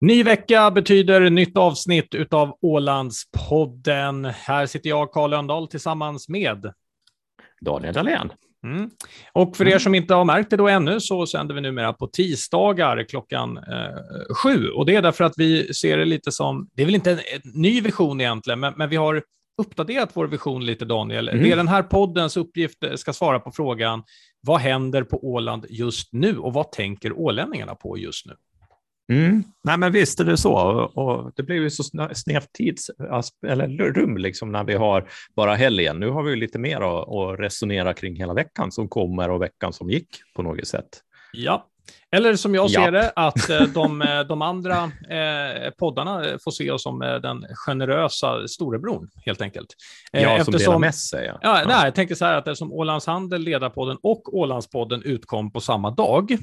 Ny vecka betyder nytt avsnitt utav Ålandspodden. Här sitter jag, Karl Lönndahl, tillsammans med Daniel Dahlén. Mm. Och för er som inte har märkt det då ännu så sänder vi numera på tisdagar klockan eh, sju. Och det är därför att vi ser det lite som, det är väl inte en, en ny vision egentligen, men, men vi har uppdaterat vår vision lite, Daniel. Mm. Det är den här poddens uppgift eh, ska svara på frågan, vad händer på Åland just nu och vad tänker ålänningarna på just nu? Mm. Nej, men visst är det så. Och det blir ju så snävt tids eller rum liksom när vi har bara helgen. Nu har vi lite mer att, resonera kring hela veckan som kommer och veckan som gick på något sätt. Ja, eller som jag ser det, att eh, de, eh, de andra eh, poddarna får se oss som den generösa storebror, helt enkelt. Ja, eftersom, som delar med sig. Ja. Ja, nej, jag tänker så här att eftersom Ålands Handel, Ledarpodden och Ålandspodden utkom på samma dag,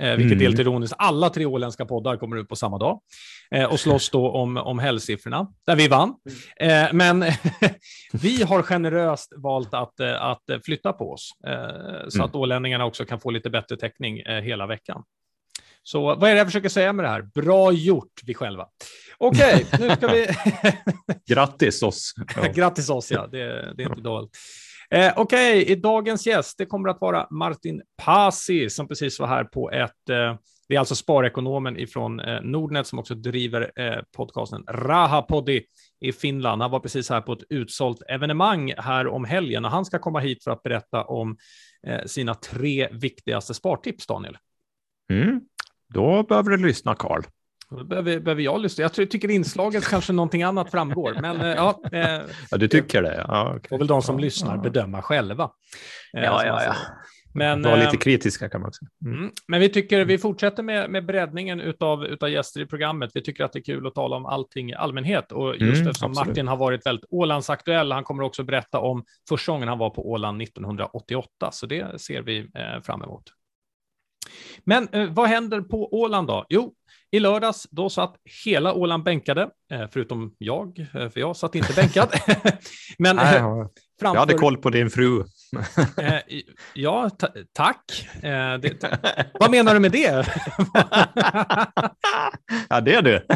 eh, vilket mm. är helt ironiskt. Alla tre åländska poddar kommer ut på samma dag eh, och slåss då om, om helgsiffrorna, där vi vann. Eh, men vi har generöst valt att, eh, att flytta på oss eh, så mm. att ålänningarna också kan få lite bättre täckning eh, hela veckan. Så vad är det jag försöker säga med det här? Bra gjort, vi själva. Okej, okay, nu ska vi... Grattis oss. Grattis oss, ja. Det, det är inte dåligt. Eh, Okej, okay. dagens gäst det kommer att vara Martin Pasi som precis var här på ett eh, det är alltså sparekonomen ifrån eh, Nordnet som också driver eh, podcasten Rahapoddi i Finland. Han var precis här på ett utsålt evenemang här om helgen och han ska komma hit för att berätta om eh, sina tre viktigaste spartips, Daniel. Mm. Då behöver du lyssna, Karl. Behöver, behöver jag lyssna. Jag tycker inslaget kanske någonting annat framgår. Men, eh, ja, eh, ja, du tycker det? Ja, okay. får väl de som ja, lyssnar ja. bedöma själva. Eh, ja, ja, ja. Men, Var lite kritiska kan man säga. Mm. Mm. Men vi tycker vi fortsätter med, med breddningen utav, utav gäster i programmet. Vi tycker att det är kul att tala om allting i allmänhet och just mm, eftersom absolut. Martin har varit väldigt Ålandsaktuell. Han kommer också berätta om första gången han var på Åland 1988, så det ser vi eh, fram emot. Men eh, vad händer på Åland då? Jo, i lördags, då satt hela Åland bänkade, eh, förutom jag, eh, för jag satt inte bänkad. Men Nej, eh, framför... Jag hade koll på din fru. ja, tack. Det, vad menar du med det? ja, det är du.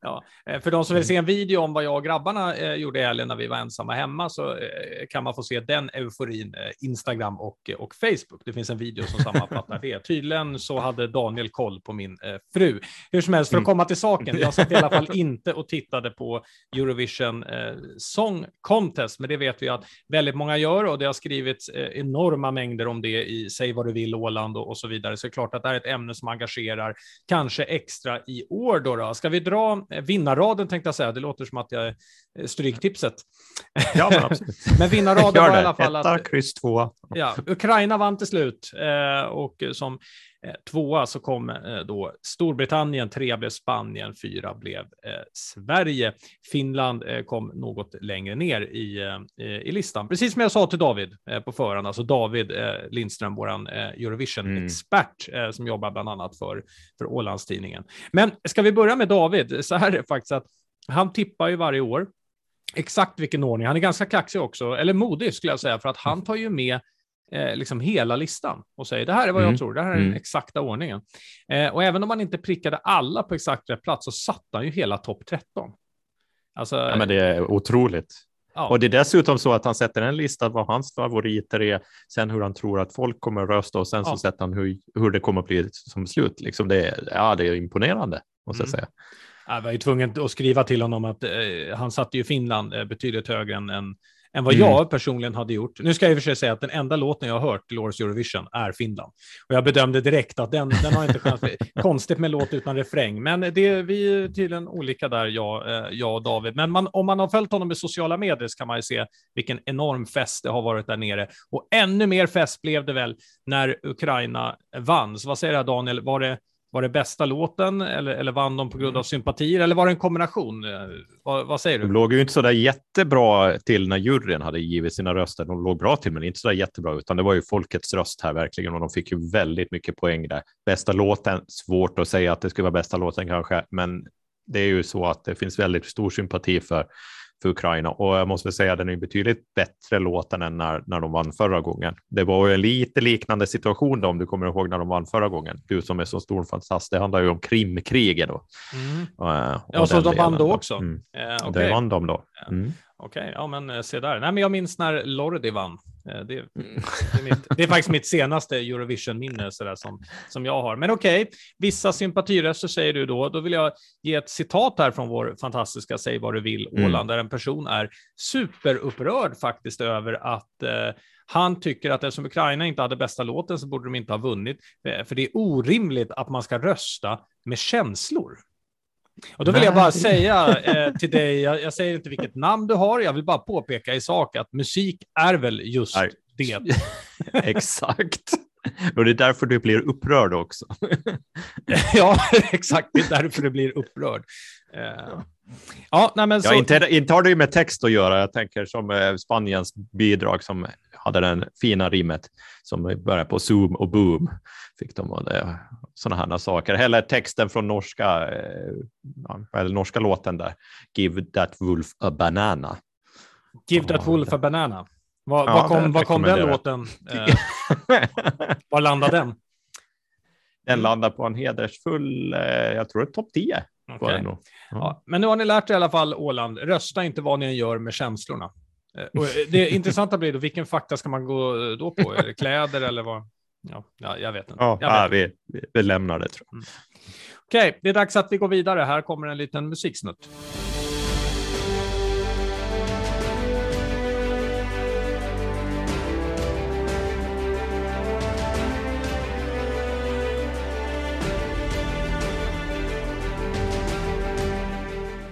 Ja. Eh, för de som vill se en video om vad jag och grabbarna eh, gjorde i helgen när vi var ensamma hemma så eh, kan man få se den euforin eh, Instagram och, och Facebook. Det finns en video som sammanfattar det. Tydligen så hade Daniel koll på min eh, fru. Hur som helst, för att mm. komma till saken. Jag satt i alla fall inte och tittade på Eurovision eh, Song Contest, men det vet vi att väldigt många gör och det har skrivits enorma mängder om det i Säg vad du vill Åland och, och så vidare. Så det är klart att det är ett ämne som engagerar, kanske extra i år. Då, då. Ska vi dra vinnarraden tänkte jag säga, det låter som att jag eh, stryktipset. Ja, men absolut. men vinnarraden var i alla fall Etta, att... kryss två. Ja, Ukraina vann till slut eh, och som eh, tvåa så kom då Storbritannien, trea blev Spanien, fyra blev Sverige. Finland kom något längre ner i, i listan. Precis som jag sa till David på förhand, alltså David Lindström, våran Eurovision-expert mm. som jobbar bland annat för, för Ålandstidningen. Men ska vi börja med David? Så här är det faktiskt att han tippar ju varje år exakt vilken ordning. Han är ganska kaxig också, eller modig skulle jag säga, för att han tar ju med eh, liksom hela listan och säger det här är vad jag mm. tror, det här är den mm. exakta ordningen. Eh, och även om man inte prickade alla på exakt rätt plats så satte han ju hela topp 13. Alltså, ja, men det är otroligt. Ja. Och det är dessutom så att han sätter en lista vad hans favoriter är, sen hur han tror att folk kommer att rösta och sen ja. så sätter han hur, hur det kommer att bli som slut. Liksom det, är, ja, det är imponerande, måste mm. jag säga. Jag var ju tvungen att skriva till honom att eh, han satte ju Finland eh, betydligt högre än, än, än vad mm. jag personligen hade gjort. Nu ska jag i och för sig säga att den enda låten jag har hört till årets Eurovision är Finland. Och jag bedömde direkt att den, den har inte chans. Konstigt med låt utan refräng, men det, vi är tydligen olika där, jag, eh, jag och David. Men man, om man har följt honom i sociala medier så kan man ju se vilken enorm fest det har varit där nere. Och ännu mer fest blev det väl när Ukraina vann. Så vad säger du Daniel? Var det var det bästa låten eller, eller vann de på grund av mm. sympatier eller var det en kombination? Vad, vad säger du? De låg ju inte så där jättebra till när juryn hade givit sina röster. De låg bra till, men inte så där jättebra, utan det var ju folkets röst här verkligen och de fick ju väldigt mycket poäng där. Bästa låten, svårt att säga att det skulle vara bästa låten kanske, men det är ju så att det finns väldigt stor sympati för för Ukraina och jag måste säga att den är betydligt bättre låten än när, när de vann förra gången. Det var ju en lite liknande situation då, om du kommer ihåg när de vann förra gången. Du som är så stor fantast, det handlar ju om Krimkriget då. Mm. Och, och ja, så de vann då också? Mm. Eh, okay. Det vann de då. Mm. Okej, okay, ja men eh, se där. Nej, men jag minns när Lordi vann. Eh, det, mm. det, är, mitt, det är faktiskt mitt senaste Eurovision-minne som, som jag har. Men okej, okay, vissa sympatiröster säger du då. Då vill jag ge ett citat här från vår fantastiska Säg vad du vill mm. Åland, där en person är superupprörd faktiskt över att eh, han tycker att eftersom Ukraina inte hade bästa låten så borde de inte ha vunnit, eh, för det är orimligt att man ska rösta med känslor. Och då vill jag bara säga eh, till dig, jag, jag, säger inte vilket namn du har, jag vill bara påpeka i sak att musik är väl just Nej. det. Exakt. Och det är därför du blir upprörd också. ja, exakt, det är därför du blir upprörd. Eh, ja, nej, men så... ja, inte, inte har det ju med text att göra, jag tänker som eh, Spaniens bidrag som hade den fina rimmet som börjar på zoom och boom. Fick de det, sådana här saker. Eller texten från norska, eh, eller norska låten där. Give that wolf a banana. Give that wolf a banana. Var, ja, var kom, var kom den låten? Eh, var landade den? Den landar på en hedersfull, eh, jag tror det är topp 10. Okay. Ja. Ja, men nu har ni lärt er i alla fall Åland, rösta inte vad ni än gör med känslorna. Eh, och det intressanta blir då, vilken fakta ska man gå då på? Är det kläder eller vad? Ja, ja jag vet inte. Ja, ja vi, vi, lämnar det tror jag. Mm. Okej, okay, det är dags att vi går vidare. Här kommer en liten musiksnutt.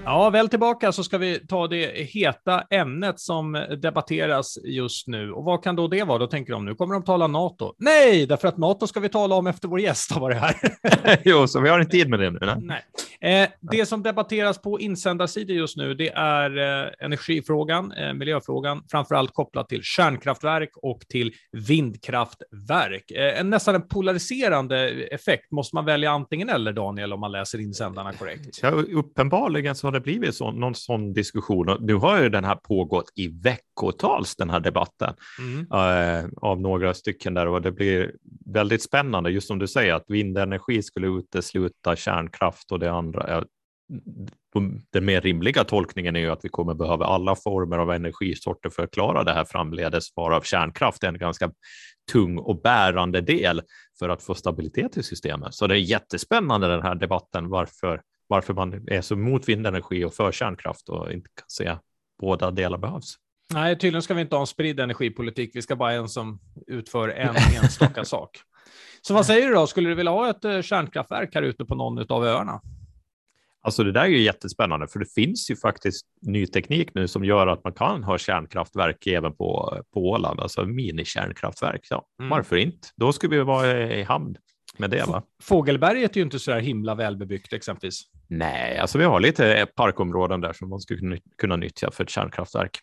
Ja, väl tillbaka så ska vi ta det heta ämnet som debatteras just nu. Och vad kan då det vara? Då tänker de, nu kommer de tala NATO. Nej, därför att NATO ska vi tala om efter vår gäst har varit här. jo, så vi har inte tid med det nu. Nej. nej. Eh, det som debatteras på insändarsidor just nu, det är eh, energifrågan, eh, miljöfrågan, framför allt kopplat till kärnkraftverk och till vindkraftverk. Eh, en nästan en polariserande effekt. Måste man välja antingen eller, Daniel, om man läser insändarna korrekt? Ja, uppenbarligen så har det blivit så, någon sån diskussion. Nu har ju den här pågått i veckotals, den här debatten mm. äh, av några stycken där och det blir väldigt spännande, just som du säger, att vindenergi skulle utesluta kärnkraft och det andra. Ja, den mer rimliga tolkningen är ju att vi kommer behöva alla former av energisorter för att klara det här framledes, varav kärnkraft är en ganska tung och bärande del för att få stabilitet i systemet. Så det är jättespännande den här debatten, varför varför man är så emot vindenergi och för kärnkraft och inte kan se båda delar behövs. Nej, tydligen ska vi inte ha en spridd energipolitik. Vi ska bara ha en som utför en enstaka sak. Så vad säger du då? Skulle du vilja ha ett eh, kärnkraftverk här ute på någon av öarna? Alltså det där är ju jättespännande, för det finns ju faktiskt ny teknik nu som gör att man kan ha kärnkraftverk även på, på Åland, alltså minikärnkraftverk. Ja, mm. Varför inte? Då skulle vi vara i hamn med det. Va? Fågelberget är ju inte så där himla välbebyggt exempelvis. Nej, alltså vi har lite parkområden där som man skulle kunna nyttja för ett kärnkraftverk.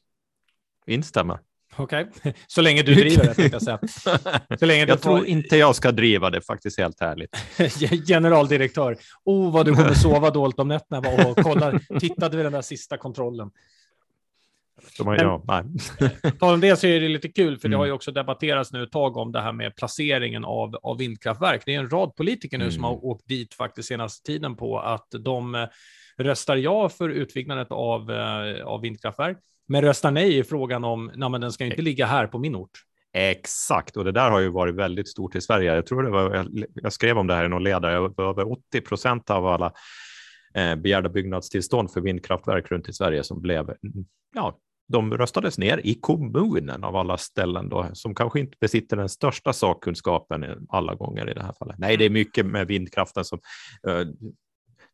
Instämmer. Okej, okay. så länge du driver det, jag säga. Så länge jag tror inte jag ska driva det, faktiskt helt ärligt. Generaldirektör, oh vad du kommer sova dåligt om nätterna och kolla, tittade vi den där sista kontrollen. Nej. tal om det så är det lite kul, för mm. det har ju också debatterats nu ett tag om det här med placeringen av, av vindkraftverk. Det är en rad politiker nu mm. som har åkt dit faktiskt senaste tiden på att de eh, röstar ja för utbyggnaden av, eh, av vindkraftverk, men röstar nej i frågan om, nej men den ska inte ligga här på min ort. Exakt, och det där har ju varit väldigt stort i Sverige. Jag tror det var, jag, skrev om det här i någon ledare, över 80 procent av alla eh, begärda byggnadstillstånd för vindkraftverk runt i Sverige som blev ja, de röstades ner i kommunen av alla ställen då, som kanske inte besitter den största sakkunskapen alla gånger i det här fallet. Nej, det är mycket med vindkraften som uh,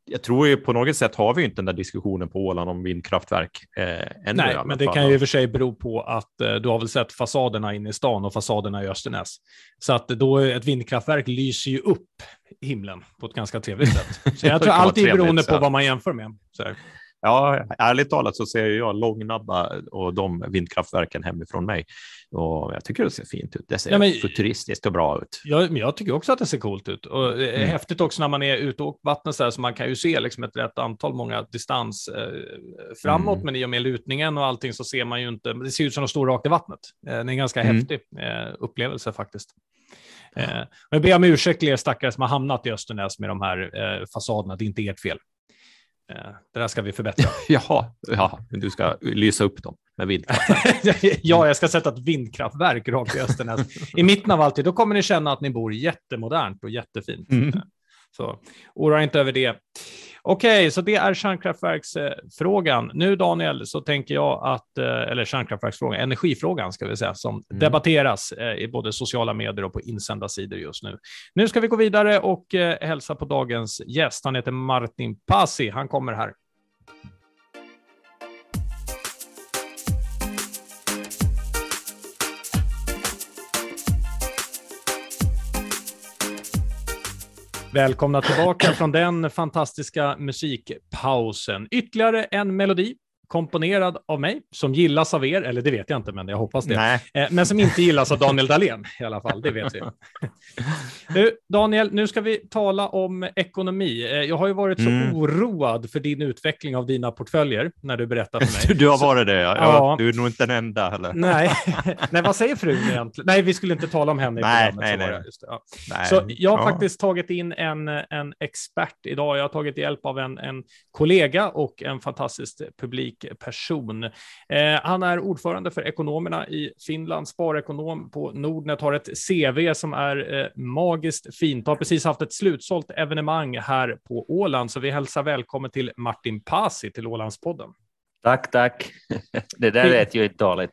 jag tror ju på något sätt har vi inte den där diskussionen på Åland om vindkraftverk. Eh, ännu Nej, men det fall. kan ju i och för sig bero på att eh, du har väl sett fasaderna inne i stan och fasaderna i Östernäs. Så att då ett vindkraftverk lyser ju upp himlen på ett ganska trevligt sätt. Så jag tror alltid beroende på vad man jämför med. Så Ja, ärligt talat så ser jag Långnabba och de vindkraftverken hemifrån mig och jag tycker det ser fint ut. Det ser ja, men, futuristiskt och bra ut. Ja, men jag tycker också att det ser coolt ut och det är mm. häftigt också när man är ute och åker vattnet så här så man kan ju se liksom ett rätt antal, många distans eh, framåt, mm. men i och med lutningen och allting så ser man ju inte. Det ser ut som att stå rakt i vattnet. Eh, det är en ganska mm. häftig eh, upplevelse faktiskt. Eh, jag ber om ursäkt till er stackare som har hamnat i Östernäs med de här eh, fasaderna. Det är inte ert fel. Eh, det där ska vi förbättra. Jaha, ja, du ska lysa upp dem med vindkraftverk. ja, jag ska sätta ett vindkraftverk rakt i Östernäs. I mitten av allt det, då kommer ni känna att ni bor jättemodernt och jättefint. Mm. Så oroa inte över det. Okej, okay, så det är kärnkraftverksfrågan. Nu Daniel, så tänker jag att, eh, eller kärnkraftverksfrågan, energifrågan ska vi säga, som mm. debatteras eh, i både sociala medier och på insändarsidor just nu. Nu ska vi gå vidare och eh, hälsa på dagens gäst. Han heter Martin Pasi. Han kommer här. Välkomna tillbaka från den fantastiska musikpausen. Ytterligare en melodi komponerad av mig, som gillas av er, eller det vet jag inte, men jag hoppas det. Nej. Eh, men som inte gillas av Daniel Dahlén i alla fall, det vet vi. Nu, Daniel, nu ska vi tala om ekonomi. Eh, jag har ju varit så mm. oroad för din utveckling av dina portföljer när du berättar för mig. Du har varit det, ja. ja. Du är nog inte den enda heller. Nej, nej vad säger frun egentligen? Nej, vi skulle inte tala om henne i nej, programmet. Nej, nej. Just ja. nej. Så jag har ja. faktiskt tagit in en, en expert idag. Jag har tagit hjälp av en, en kollega och en fantastisk publik person. Eh, han är ordförande för ekonomerna i Finland, sparekonom på Nordnet, har ett CV som är eh, magiskt fint, har precis haft ett slutsålt evenemang här på Åland, så vi hälsar välkommen till Martin Pasi till Ålandspodden. Tack, tack. Det där lät ju inte dåligt.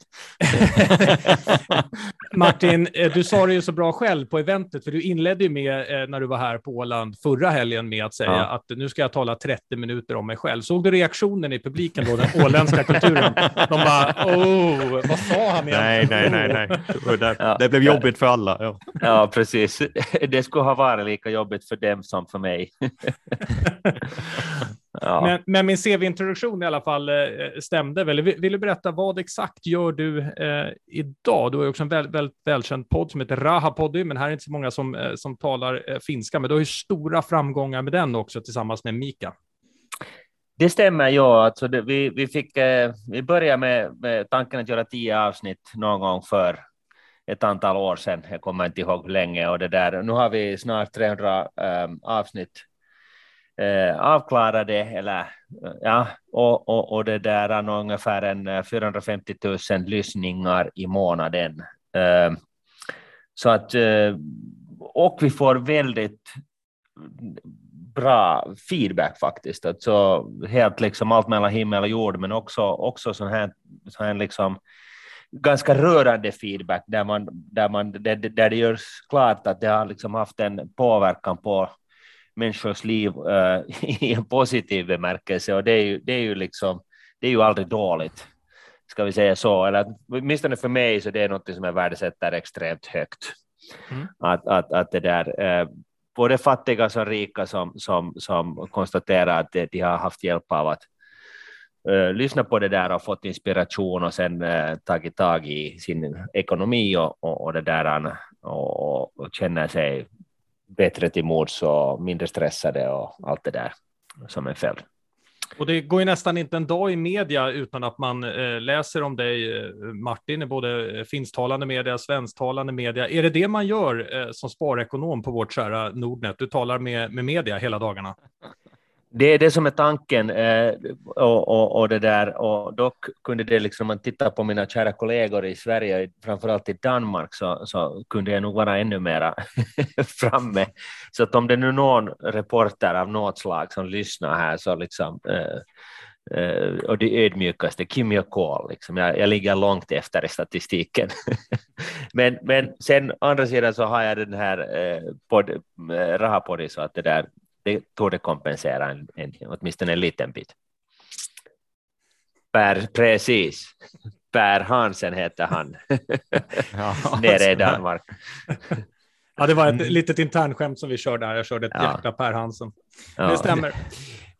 Martin, eh, du sa det ju så bra själv på eventet, för du inledde ju med eh, när du var här på Åland förra helgen med att säga ja. att nu ska jag tala 30 minuter om mig själv. Såg du reaktionen i publiken då, den åländska kulturen? De bara, oh, vad sa han egentligen? Nej, nej, nej, nej. Det, ja. det blev jobbigt för alla. Ja. ja, precis. Det skulle ha varit lika jobbigt för dem som för mig. Ja. Men, men, min CV-introduktion i alla fall eh, stämde väl. Vill, vill, du berätta vad exakt gör du eh, idag? Du har ju också en väldigt, väldigt välkänd podd som heter Rahapoddy, men här är inte så många som, eh, som talar eh, finska, men du har ju stora framgångar med den också tillsammans med Mika. Det stämmer, ja. Alltså det, vi, vi, fick, eh, vi började med, med tanken att göra tio avsnitt någon gång för ett antal år sedan. Jag kommer inte ihåg hur länge och det där. Nu har vi snart 300 eh, avsnitt eh, avklarade eller ja, och, och, och det där är ungefär en eh, 450 000 lyssningar i månaden. Eh, så att eh, och vi får väldigt bra feedback faktiskt. Alltså helt liksom allt mellan himmel och jord, men också, också sån här, sån här liksom ganska rörande feedback där, man, där, man, där, där det görs klart att det har liksom haft en påverkan på människors liv uh, i en positiv bemärkelse och det är ju, det är ju liksom, det är ju aldrig dåligt, ska vi säga så, eller åtminstone för mig så det är något som jag värdesätter extremt högt. Mm. Att, att, att det där, uh, både fattiga som rika som, som, som konstaterar att de har haft hjälp av att uh, lyssna på det där och fått inspiration och sen tagit tag i sin ekonomi och, och, och det där och, och känner sig bättre till mods och mindre stressade och allt det där som en följd. Och det går ju nästan inte en dag i media utan att man eh, läser om dig, eh, Martin, i både eh, finsktalande media, svensktalande media. Är det det man gör eh, som sparekonom på vårt kära Nordnet? Du talar med, med media hela dagarna. Det är det som är tanken eh, och, och, och, det där och dock kunde det liksom, om man tittar på mina kära kollegor i Sverige, framförallt i Danmark, så, så kunde jag nog vara ännu mera framme. Så att om det nu är någon reporter av något slag som lyssnar här så liksom eh, eh, och det ödmjukaste, Kim call. liksom. jag, jag ligger långt efter i statistiken. men, men sen andra sidan så har jag den här eh, pod, eh, Rahapoddy så att det där det torde kompensera en, en, åtminstone en liten bit. Per, precis. Per Hansen heter han, ja, nere i Danmark. Ja, det var ett litet internskämt som vi körde här. Jag körde ett ja. hjärta Per Hansen. Ja. Det stämmer.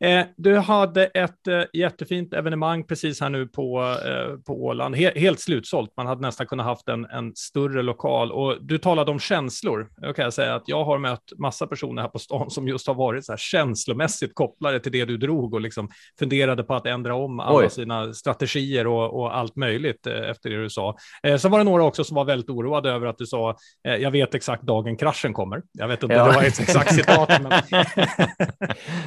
Eh, du hade ett eh, jättefint evenemang precis här nu på, eh, på Åland, He helt slutsålt. Man hade nästan kunnat haft en, en större lokal och du talade om känslor. Jag kan säga att jag har mött massa personer här på stan som just har varit så här känslomässigt kopplade till det du drog och liksom funderade på att ändra om alla Oj. sina strategier och, och, allt möjligt eh, efter det du sa. Eh, så var det några också som var väldigt oroade över att du sa, eh, jag vet exakt dagen kraschen kommer. Jag vet inte ja. om det var ett exakt citat. Men...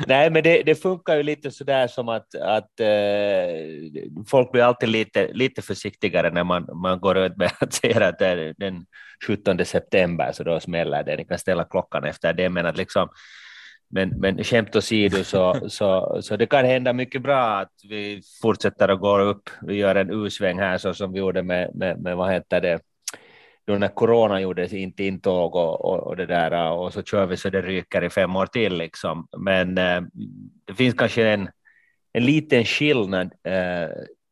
Nej, men det, det funkar ju lite så där som att, att eh, folk blir alltid lite, lite försiktigare när man, man går ut med att säga att det är den 17 september, så då smäller det. Ni kan ställa klockan efter det, men att liksom men, men skämt åsido så, så, så det kan hända mycket bra att vi fortsätter att gå upp. Vi gör en U-sväng här så som vi gjorde med, med, med vad heter det, då när corona gjorde inte intåg och, och, och, det där och så kör vi så det ryker i fem år till liksom. Men eh, det finns kanske en, en liten skillnad eh,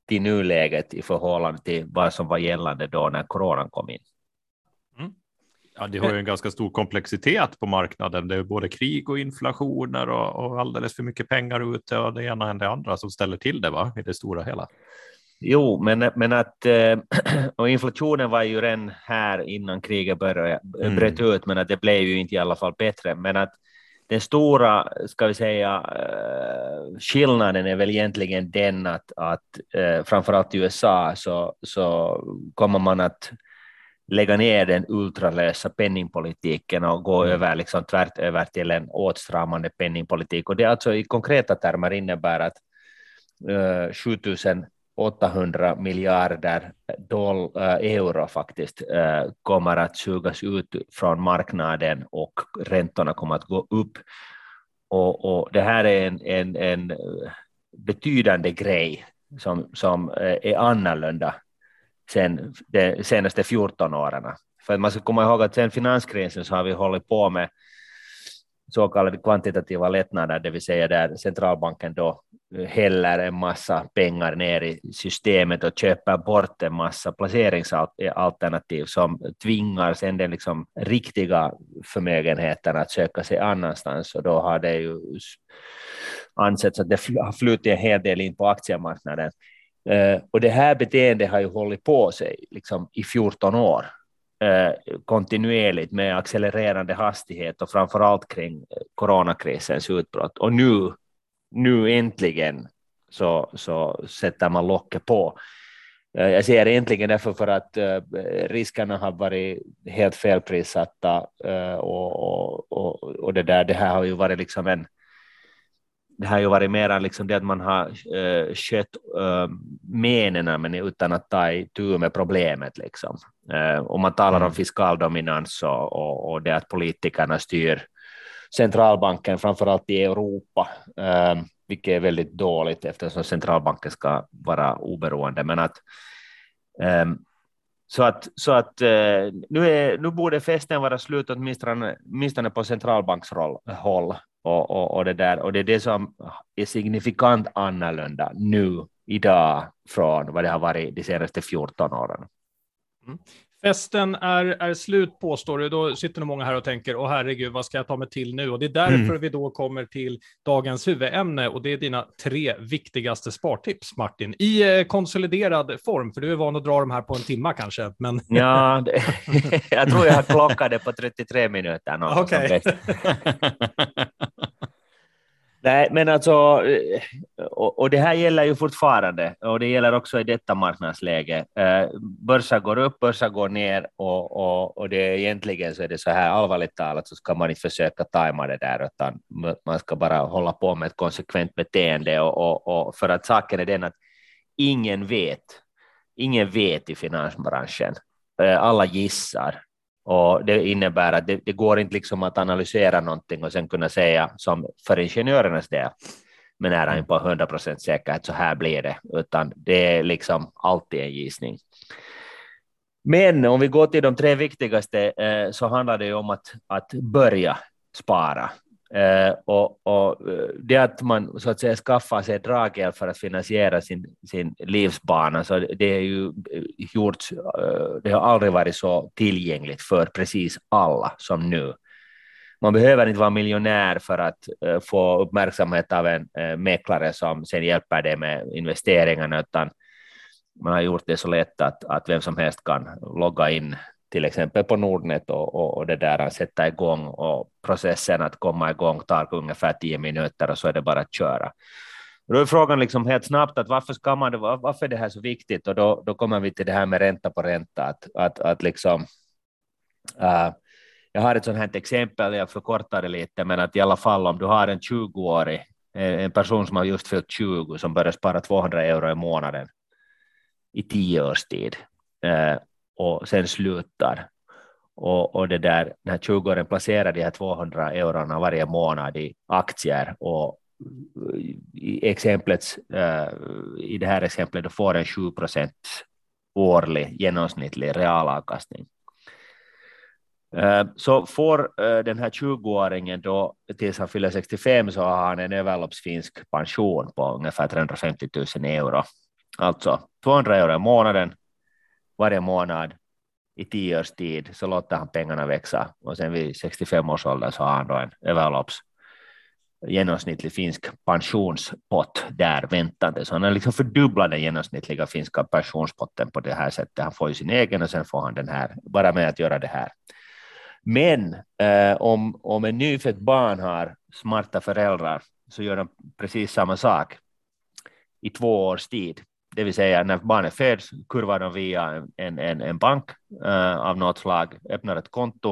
till nuläget i förhållande till vad som var gällande då när coronan kom in. Mm. Ja, det har ju en ganska stor komplexitet på marknaden. Det är både krig och inflationer och, och alldeles för mycket pengar ute och det ena än det andra som ställer till det va? i det stora hela. Jo, men, men att eh, och inflationen var ju redan här innan kriget började, mm. bröt ut, men att det blev ju inte i alla fall bättre. Men att den stora, ska vi säga, eh, skillnaden är väl egentligen den att, att eh, framförallt i USA så, så kommer man att lägga ner den ultralösa penningpolitiken och gå mm. över liksom tvärt över till en åtstramande penningpolitik. Och det alltså i konkreta termer innebär att uh, 7000 800 miljarder doll, äh, euro faktiskt äh, kommer att sugas ut från marknaden och räntorna kommer att gå upp. Och, och det här är en, en, en eh, betydande grej som, som är annorlunda sen de senaste 14 åren. För man ska komma ihåg att sen finanskrisen så har vi hållit på med så kallade kvantitativa lättnader, det vill säga där centralbanken då häller en massa pengar ner i systemet och köper bort en massa placeringsalternativ som tvingar sen den liksom riktiga förmögenheten att söka sig annanstans och då har det ju ansetts att det har flutit en hel del in på aktiemarknaden. Eh, och det här beteendet har ju hållit på sig liksom i 14 år eh, kontinuerligt med accelererande hastighet och framför allt kring eh, coronakrisens utbrott. Och nu nu äntligen så, så sätter man locket på. Eh, jag ser äntligen därför för att uh, riskerna har varit helt felprissatta uh, och, och, och, det, där, det här har ju varit liksom en det har ju varit mer liksom det att man har uh, skött uh, menerna men utan att ta itu med problemet. Liksom. Uh, och man talar mm. om fiskaldominans och, och, och det att politikerna styr centralbanken, framförallt i Europa, eh, vilket är väldigt dåligt eftersom centralbanken ska vara oberoende. Men att, eh, så att, så att eh, nu, är, nu borde festen vara slut åtminstone, åtminstone på centralbankshåll, och, och, och, det där, och det är det som är signifikant annorlunda nu idag från vad det har varit de senaste 14 åren. Mm. Festen är, är slut påstår du, då sitter nog många här och tänker, åh herregud, vad ska jag ta mig till nu? Och det är därför mm. vi då kommer till dagens huvudämne och det är dina tre viktigaste spartips, Martin, i eh, konsoliderad form, för du är van att dra de här på en timma kanske. Men... Ja, det, jag tror jag har klockat det på 33 minuter. Okej. Okay. Nej, men alltså, eh, och, och, det här gäller ju fortfarande, och det gäller också i detta marknadsläge. Eh, börsen går upp, börsen går ner, och, och, och det är egentligen så är det så här allvarligt talat så ska man inte försöka tajma det där, utan man ska bara hålla på med ett konsekvent beteende, och, och, och för att saken är den att ingen vet, ingen vet i finansbranschen. Eh, alla gissar och det innebär att det, det, går inte liksom att analysera någonting och sen kunna säga som för ingenjörernas del med nära in på 100 procent säkerhet så här blir det, utan det är liksom alltid en gissning. Men om vi går till de tre viktigaste eh, så handlar det om att, att börja spara. Eh, och, och, eh, det att man så att säga skaffar sig draghjälp för att finansiera sin, sin livsbana, så det är ju eh, gjort, eh, det har aldrig varit så tillgängligt för precis alla som nu. man behöver inte vara miljonär för att få uppmärksamhet av en mäklare som sen hjälper dig med investeringarna, utan man har gjort det så lätt att, att vem som helst kan logga in till exempel på Nordnet och, och, och det där sätta igång och processen att komma igång tar ungefär tio minuter och så är det bara att köra. Då är frågan liksom helt snabbt att varför, ska man, varför är det här så viktigt? Och då, då kommer vi till det här med ränta på ränta. Att, att, att liksom, äh, jag har ett sånt här exempel, jag förkortar det lite, men att i alla fall om du har en 20-årig, eh, en person som har just fyllt 20, som börjar spara 200 euro i månaden i tio års tid eh, och sen slutar. Och, och det där, den här 20-åringen placerar de här 200 eurona varje månad i aktier och i, exemplet, uh, eh, i det här exemplet då får en 7 procent årlig genomsnittlig realavkastning. Eh, så får eh, den här 20-åringen då tills han fyller 65 så har han en överloppsfinsk pension på ungefär 350 000 euro. Alltså 200 euro i månaden månad i tio års tid så låter han pengarna växa och sen vid 65 års ålder så har han då en överlopps genomsnittlig finsk pensionspott där väntande. Så han har liksom fördubblat den genomsnittliga finska pensionspotten på det här sättet. Han får ju sin egen och sen får han den här, bara med att göra det här. Men eh, om, om en nyfött barn har smarta föräldrar så gör de precis samma sak i två års tid. Det vill säga när barnet föds kurvar de via en, en, en bank uh, av något slag, öppnar ett konto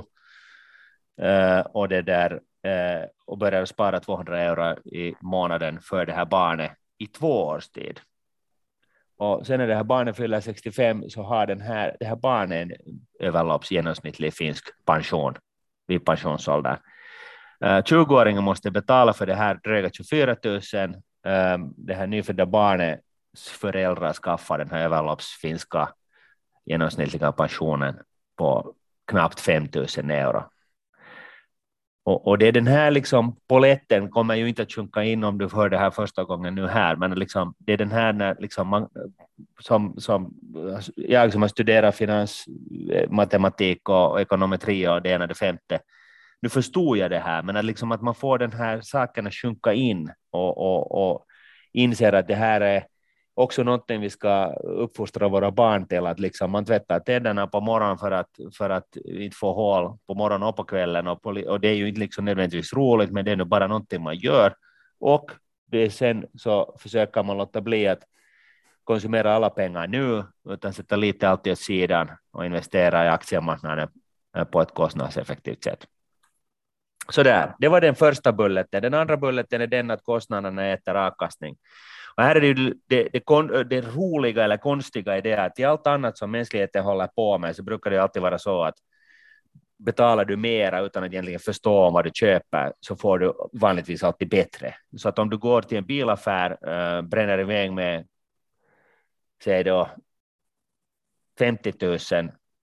uh, och det där uh, och börjar spara 200 euro i månaden för det här barnet i två års tid. Och sen när det här barnet fyller 65 så har den här, det här barnet en överloppsgenomsnittlig finsk pension vid pensionsålder. Uh, 20-åringen måste betala för det här dryga 24 000. Uh, det här nyfödda barnet föräldrar skaffar den här överloppsfinska genomsnittliga pensionen på knappt 5 000 euro. Och, och, det är den här liksom, poletten kommer ju inte att sjunka in om du hör det här första gången nu här, men liksom, det är den här när liksom man, som, som jag som har studerat finansmatematik eh, och ekonometri och det ena det femte, nu förstod jag det här, men att, liksom att man får den här saken att sjunka in och, och, och inser att det här är också någonting vi ska uppfostra våra barn till, att liksom man tvättar tänderna på morgonen för att, för att inte få hål på morgonen och på kvällen, och, på, och det är ju inte liksom nödvändigtvis roligt, men det är nu bara någonting man gör. Och det sen så försöker man låta bli att konsumera alla pengar nu, utan sätta lite alltid åt sidan och investera i aktiemarknaden på ett kostnadseffektivt sätt. Så där, det var den första bulleten. Den andra bulleten är den att kostnaderna äter avkastning. Och här är det, ju det, det, det, roliga eller konstiga i det att i allt annat som mänskligheten håller på med så brukar det alltid vara så att betalar du mera utan att egentligen förstå vad du köper så får du vanligtvis alltid bättre. Så att om du går till en bilaffär, äh, bränner iväg med säg då 50 000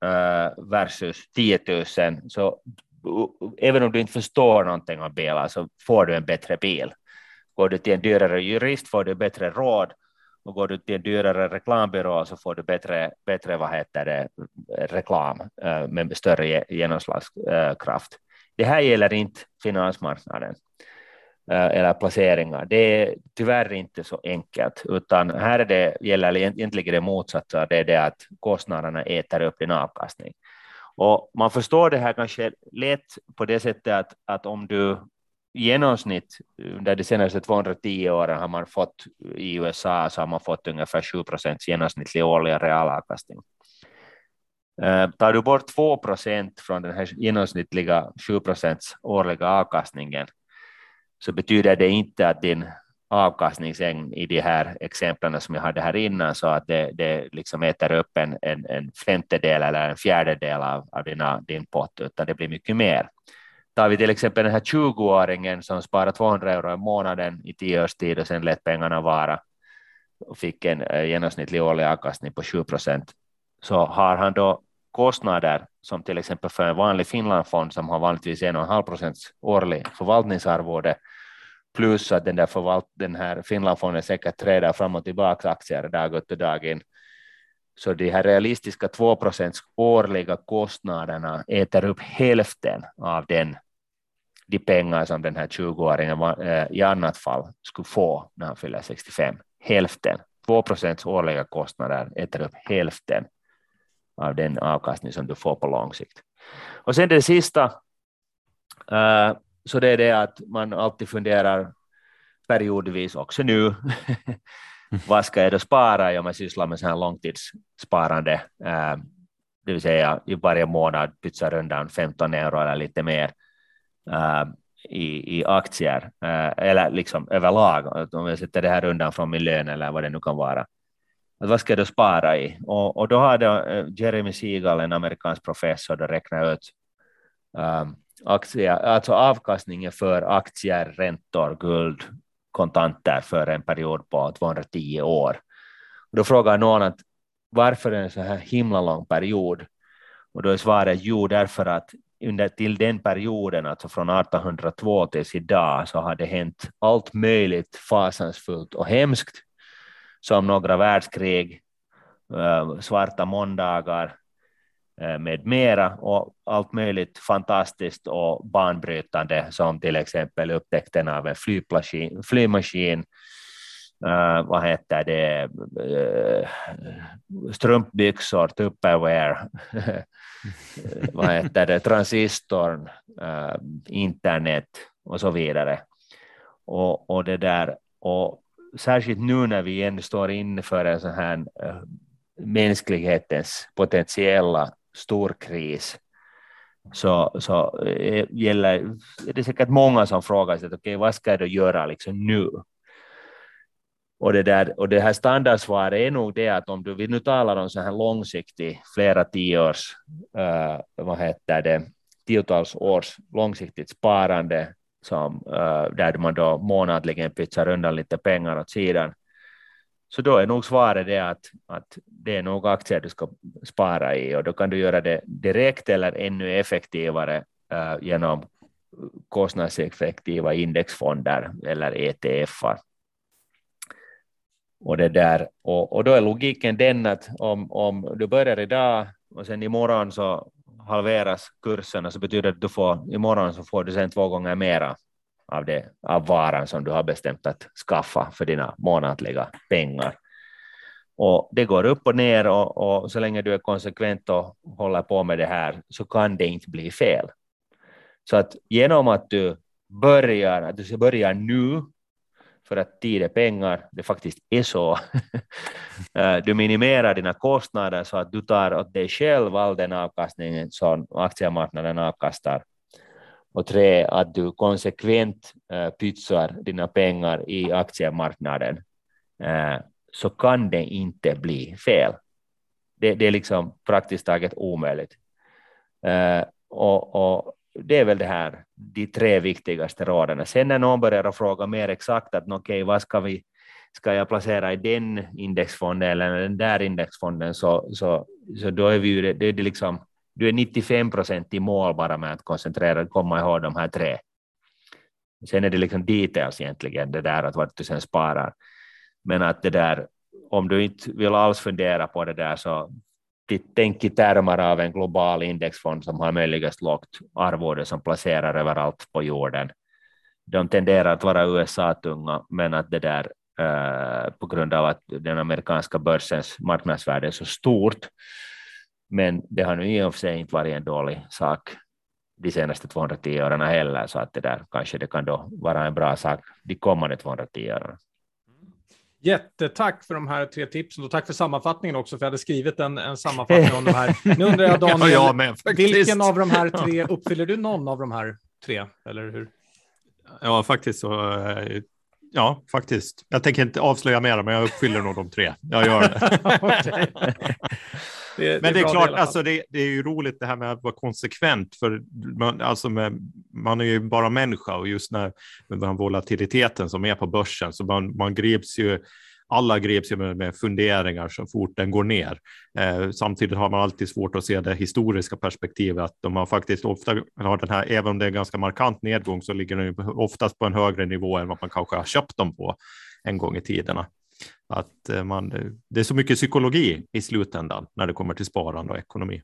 äh, versus 10 000 så även om du inte förstår någonting om bilar så får du en bättre bil. Går du till en dyrare jurist får du bättre råd och går du till en dyrare reklambyrå så får du bättre, bättre vad heter det, reklam eh, med större genomslagskraft. Det här gäller inte finansmarknaden eh, eller placeringar. Det är tyvärr inte så enkelt, utan här är det, gäller egentligen det motsatta, det är det att kostnaderna äter upp din avkastning. Och man förstår det här kanske lätt på det sättet att, att om du i genomsnitt under de senaste 210 åren har man fått i USA så har man fått ungefär 7 procents genomsnittlig årlig realavkastning. Eh, tar du bort 2 procent från den här genomsnittliga 7 procents årliga avkastningen så betyder det inte att din avkastningsäng i de här exemplen som jag hade här innan så att det, det liksom äter upp en, en, en femtedel eller en fjärdedel av, av dina, din pott, utan det blir mycket mer. Tar vi till exempel den här 20-åringen som sparar 200 euro i månaden i tio års tid och sen lät pengarna vara och fick en eh, genomsnittlig årlig avkastning på 7 procent, så har han då kostnader som till exempel för en vanlig Finlandfond som har vanligtvis 1,5 procents årlig förvaltningsarvode plus att den, där förvalt, den här Finlandfonden säkert träder fram och tillbaka aktier dag ut och dag in. Så de här realistiska 2 procents årliga kostnaderna äter upp hälften av den de pengar som den här 20-åringen eh, i annat fall skulle få när han fyller 65. Hälften. 2 procents årliga kostnader äter upp hälften av den avkastning som du får på lång sikt. Och sen det sista, eh, så det är det att man alltid funderar periodvis också nu, vad ska jag då spara? Om jag sysslar med så här långtidssparande, uh, det vill säga i varje månad pytsar undan 15 euro eller lite mer uh, i, i aktier, eller liksom överlag, om jag sätter det här undan från min lön eller vad det nu kan vara. Att vad ska du spara i? Och, och då hade eh, Jeremy Siegel, en amerikansk professor, då räknat ut um, aktier, alltså avkastningen för aktier, räntor, guld, kontanter för en period på 210 år. Och då frågar någon att varför är en så här himla lång period? Och då är svaret jo, därför att under till den perioden, alltså från 1802 tills idag, så har det hänt allt möjligt fasansfullt och hemskt som några världskrig, eh, svarta måndagar Eh, med mera och allt möjligt fantastiskt och banbrytande som till exempel upptäckten av en flygmaskin, flygmaskin Uh, vad heter det, uh, strumpbyxor, Tupperware, vad heter det, transistorn, uh, internet och så vidare. Och, och det där, och särskilt nu när vi ändå står inför en sån här äh, mänsklighetens potentiella stor kris så, så äh, gäller, är det säkert många som frågar sig, okay, vad ska jag då göra liksom nu? Och det, där, och det här standardsvaret är nog det att om du vill nu talar om så här långsiktig, flera tioårs, äh, eh, vad heter det, tiotals års långsiktigt sparande som, äh, där man då månadligen pytsar undan lite pengar åt sidan. Så då är nog svaret det att, att det är nog aktier du ska spara i och då kan du göra det direkt eller ännu effektivare uh, genom kostnadseffektiva indexfonder eller ETFer. Och, det där, och, och då är logiken den att om, om du börjar idag och sen imorgon så halveras kursen så betyder det att du får imorgon så får du sen två gånger mera av, det, av varan som du har bestämt att skaffa för dina månatliga pengar. Och det går upp och ner och, och, så länge du är konsekvent och håller på med det här så kan det inte bli fel. Så att genom att du börjar, att du börjar nu för att tid är pengar, det faktiskt är så. Eh, du minimerar dina kostnader så att du tar åt dig själv all den avkastningen som aktiemarknaden avkastar. Och tre, att du konsekvent äh, pytsar dina pengar i aktiemarknaden, äh, så kan det inte bli fel. Det, det är liksom praktiskt taget omöjligt. Äh, och, och det är väl det här, de tre viktigaste råden. Sen när någon börjar fråga mer exakt att okej, okay, vad ska vi, ska jag placera i den indexfonden eller den där indexfonden, så, så, så då är vi ju, det, det är liksom, du är 95 procent i mål bara med att koncentrera, komma ihåg de här tre. Sen är det liksom details egentligen, det där att vart du sen sparar. Men att det där, om du inte vill alls fundera på det där så tänk i termer av en global indexfond som har möjligast lågt arvode som placerar överallt på jorden. De tenderar att vara USA-tunga, men att det där eh, på grund av att den amerikanska börsens marknadsvärde är så stort. Men det har nu i och för sig inte varit en dålig sak de senaste 210 åren heller, så att det där kanske det kan då vara en bra sak de kommande 210 åren. Jättetack för de här tre tipsen och tack för sammanfattningen också, för jag hade skrivit en, en sammanfattning om de här. Nu undrar jag Daniel, ja, jag med, vilken av de här tre, uppfyller du någon av de här tre, eller hur? Ja, faktiskt så. Eh, ja, faktiskt. Jag tänker inte avslöja mer, men jag uppfyller nog de tre. Jag gör det. Det, Men det är, klart, alltså det, det, är ju roligt det här med att vara konsekvent, för man, alltså med, man är ju bara människa och just när med den volatiliteten som är på börsen så man, man grips ju alla greps ju med, med funderingar så fort den går ner. Eh, samtidigt har man alltid svårt att se det historiska perspektivet, att de har faktiskt ofta har den här, även om det är en ganska markant nedgång, så ligger den ju oftast på en högre nivå än vad man kanske har köpt dem på en gång i tiderna. Att eh, man, eh, det är så mycket psykologi i slutändan när det kommer till sparande och ekonomi.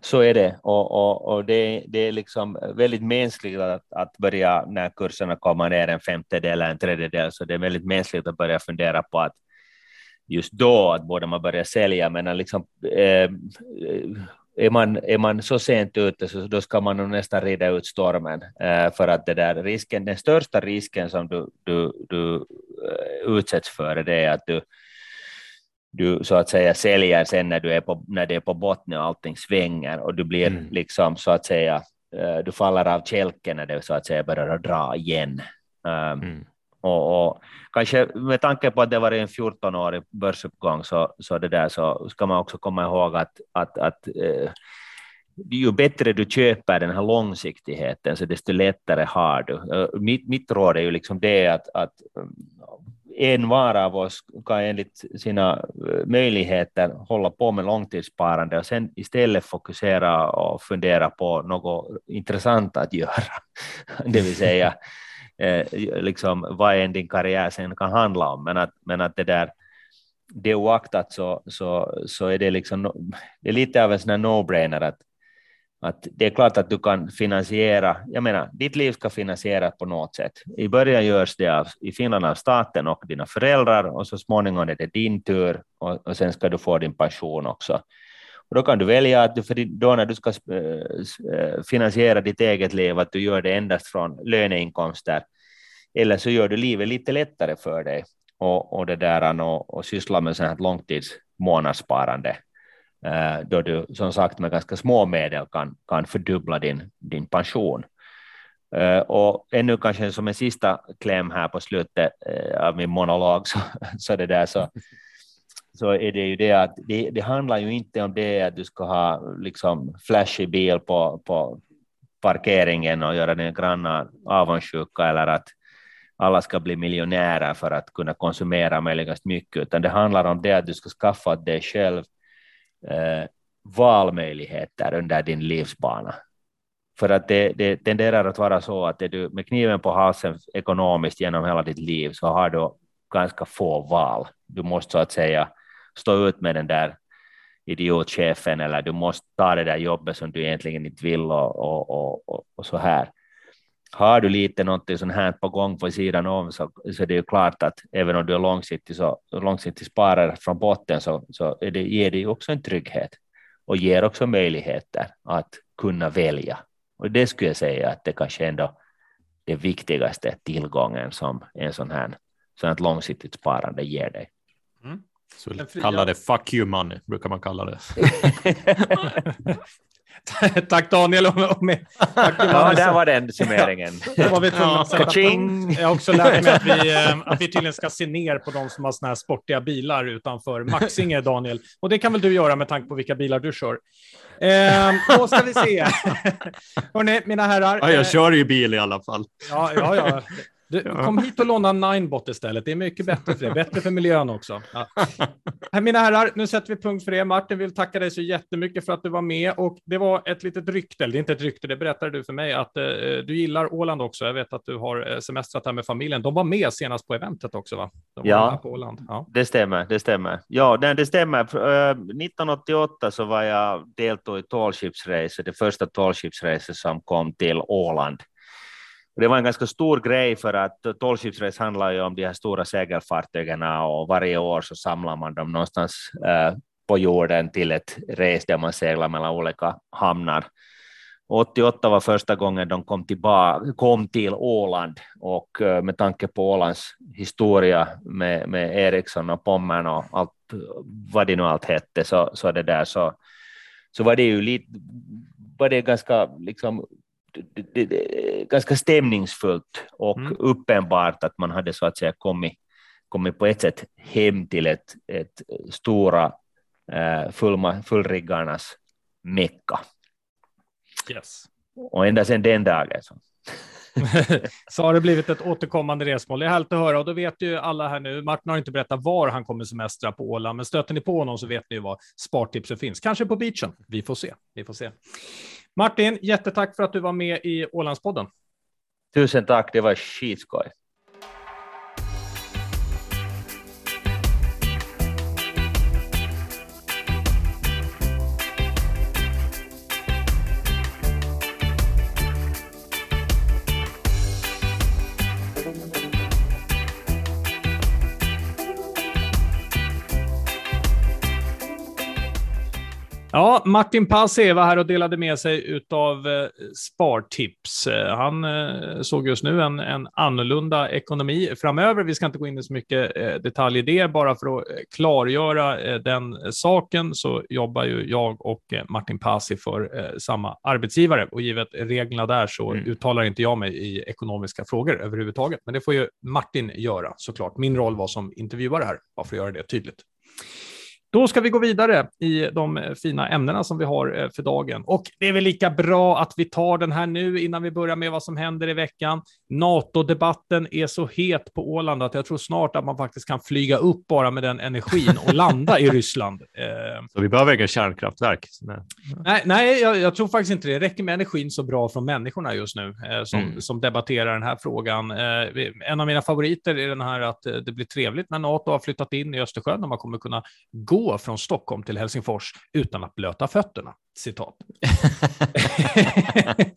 Så är det, och, och, och det, det, är liksom väldigt mänskligt att, att börja när kurserna kommer ner en femtedel eller en tredjedel, så det är väldigt mänskligt att börja fundera på att just då att borde man börja sälja, men liksom, eh, är, man, är man så sent ute så då ska man nog nästan rida ut stormen, eh, för att det där risken, den största risken som du, du, du uh, utsätts för det är att du du så att säga säljer sen när, du är på, när det är på botten och allting svänger och du blir mm. liksom så att säga, uh, du faller av kälken när det så att säga börjar dra igen. Um, mm. Och, och, kanske med tanke på att det var en 14-årig börsuppgång så, så, det där, så ska man också komma ihåg att, att, att eh, ju bättre du köper den här långsiktigheten, så desto lättare har du. Eh, mitt, mitt råd är ju liksom det att, att eh, en var av oss kan enligt sina eh, möjligheter hålla på med långtidssparande och sen istället fokusera och fundera på något intressant att göra, det vill säga eh, liksom, vad än din karriär sen kan handla om, men att, men att det där det oaktat så, så, så är det liksom det är lite av en sån no-brainer att, att det är klart att du kan finansiera, jag menar, ditt liv ska finansieras på något sätt. I början görs det av, i Finland av staten och dina föräldrar och så småningom är det din tur och, och sen ska du få din pension också. Och då kan du välja att du, för då när du ska eh, eh, finansiera ditt eget liv, att du gör det endast från löneinkomster eller så gör du livet lite lättare för dig och, och, det där, och, och syssla med sånt här långtidsmånadssparande eh, då du som sagt med ganska små medel kan, kan fördubbla din, din pension. Eh, och ännu kanske som en sista kläm här på slutet eh, av min monolog så, så, det där, så, så är det ju det att det, det, handlar ju inte om det att du ska ha liksom flashig bil på, på parkeringen och göra dina grannar avundsjuka eller att alla ska bli miljonärer för att kunna konsumera möjligast mycket, utan det handlar om det att du ska skaffa dig själv eh, valmöjligheter under din livsbana. För att det, det tenderar att vara så att är du med kniven på halsen ekonomiskt genom hela ditt liv så har du ganska få val. Du måste så att säga stå ut med den där idiotchefen eller du måste ta det där jobbet som du egentligen inte vill och, och, och, och så här har du lite någonting sånt här på gång på sidan om så, så det är ju klart att även om du är långsiktig, så, långsiktig sparare från botten så, så är det, ger det ju också en trygghet och ger också möjligheter att kunna välja. Och det skulle jag säga att det kanske ändå det viktigaste tillgången som en sån här sånt långsiktigt sparande ger dig. Mm. Så kalla det fuck you money, brukar man kalla det. Tack Daniel. Och med, tack ja, där var den summeringen. var vi ja, Jag har också lärt mig att vi, eh, att vi tydligen ska se ner på de som har såna här sportiga bilar utanför Maxinge, Daniel. Och det kan väl du göra med tanke på vilka bilar du kör. Eh, då ska vi se. Hörrni, mina herrar. Ja, jag eh, kör ju bil i alla fall. Ja, ja, ja. Du, ja. Kom hit och låna Ninebot istället. Det är mycket bättre för det. Bättre för miljön också. Ja. Mina herrar, nu sätter vi punkt för det. Martin vill tacka dig så jättemycket för att du var med och det var ett litet rykte, eller det är inte ett rykte, det berättade du för mig att eh, du gillar Åland också. Jag vet att du har eh, semestrat här med familjen. De var med senast på eventet också, va? De ja, på Åland. ja, det stämmer. Det stämmer. Ja, det, det stämmer. Uh, 1988 så var jag deltog i tallshipsrace, det första tallshipsracet som kom till Åland. Det var en ganska stor grej för att tolvskipsrace handlar ju om de här stora segelfartygen och varje år så samlar man dem någonstans eh, på jorden till ett race där man seglar mellan olika hamnar. 88 var första gången de kom, tillbaka, kom till Åland och eh, med tanke på Ålands historia med, med Ericsson och Pommern och allt vad det nu allt hette så, så det där så, så var det ju lite var det ganska liksom det, det, ganska stämningsfullt och mm. uppenbart att man hade så att säga kommit, kommit på ett sätt hem till ett, ett stora eh, fullma, fullriggarnas mecka. Yes. Och ända sedan den dagen så. så har det blivit ett återkommande resmål. Det är härligt att höra och då vet ju alla här nu. Martin har inte berättat var han kommer semestra på Åland, men stöter ni på honom så vet ni var spartipset finns. Kanske på beachen. Vi får se. Vi får se. Martin, jättetack för att du var med i Ålandspodden. Tusen tack, det var skitskoj. Ja, Martin Passi var här och delade med sig av eh, spartips. Eh, han eh, såg just nu en, en annorlunda ekonomi framöver. Vi ska inte gå in i så mycket detalj i det, bara för att klargöra den saken så jobbar ju jag och Martin Passi för samma arbetsgivare och givet reglerna där så mm. uttalar inte jag mig i ekonomiska frågor överhuvudtaget. Men det får ju Martin göra såklart. Min roll var som intervjuare här, bara för att göra det tydligt. Då ska vi gå vidare i de fina ämnena som vi har eh, för dagen. Och det är väl lika bra att vi tar den här nu innan vi börjar med vad som händer i veckan. NATO-debatten är så het på Åland att jag tror snart att man faktiskt kan flyga upp bara med den energin och landa i Ryssland. Eh, så vi behöver inga kärnkraftverk? Nej, nej jag, jag, tror faktiskt inte det. Det räcker med energin så bra från människorna just nu eh, som, mm. som debatterar den här frågan. En av mina favoriter är den här att det blir trevligt när NATO har flyttat in i Östersjön och man kommer kunna gå från Stockholm till Helsingfors utan att blöta fötterna. Citat.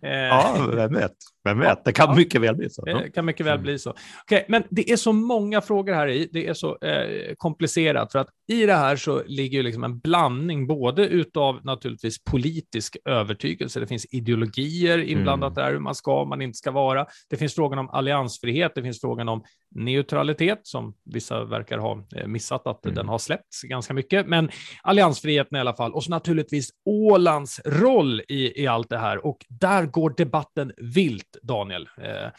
ja, vem vet? Vem vet? Det kan mycket väl bli så. Det kan mycket väl bli så. Okay, men det är så många frågor här i. Det är så eh, komplicerat för att i det här så ligger ju liksom en blandning både utav naturligtvis politisk övertygelse. Det finns ideologier inblandat mm. där hur man ska, man inte ska vara. Det finns frågan om alliansfrihet. Det finns frågan om neutralitet som vissa verkar ha eh, missat att mm. den har släppts ganska mycket. Men alliansfriheten i alla fall och så naturligtvis Ålands roll i, i allt det här och där går debatten vilt, Daniel. Eh,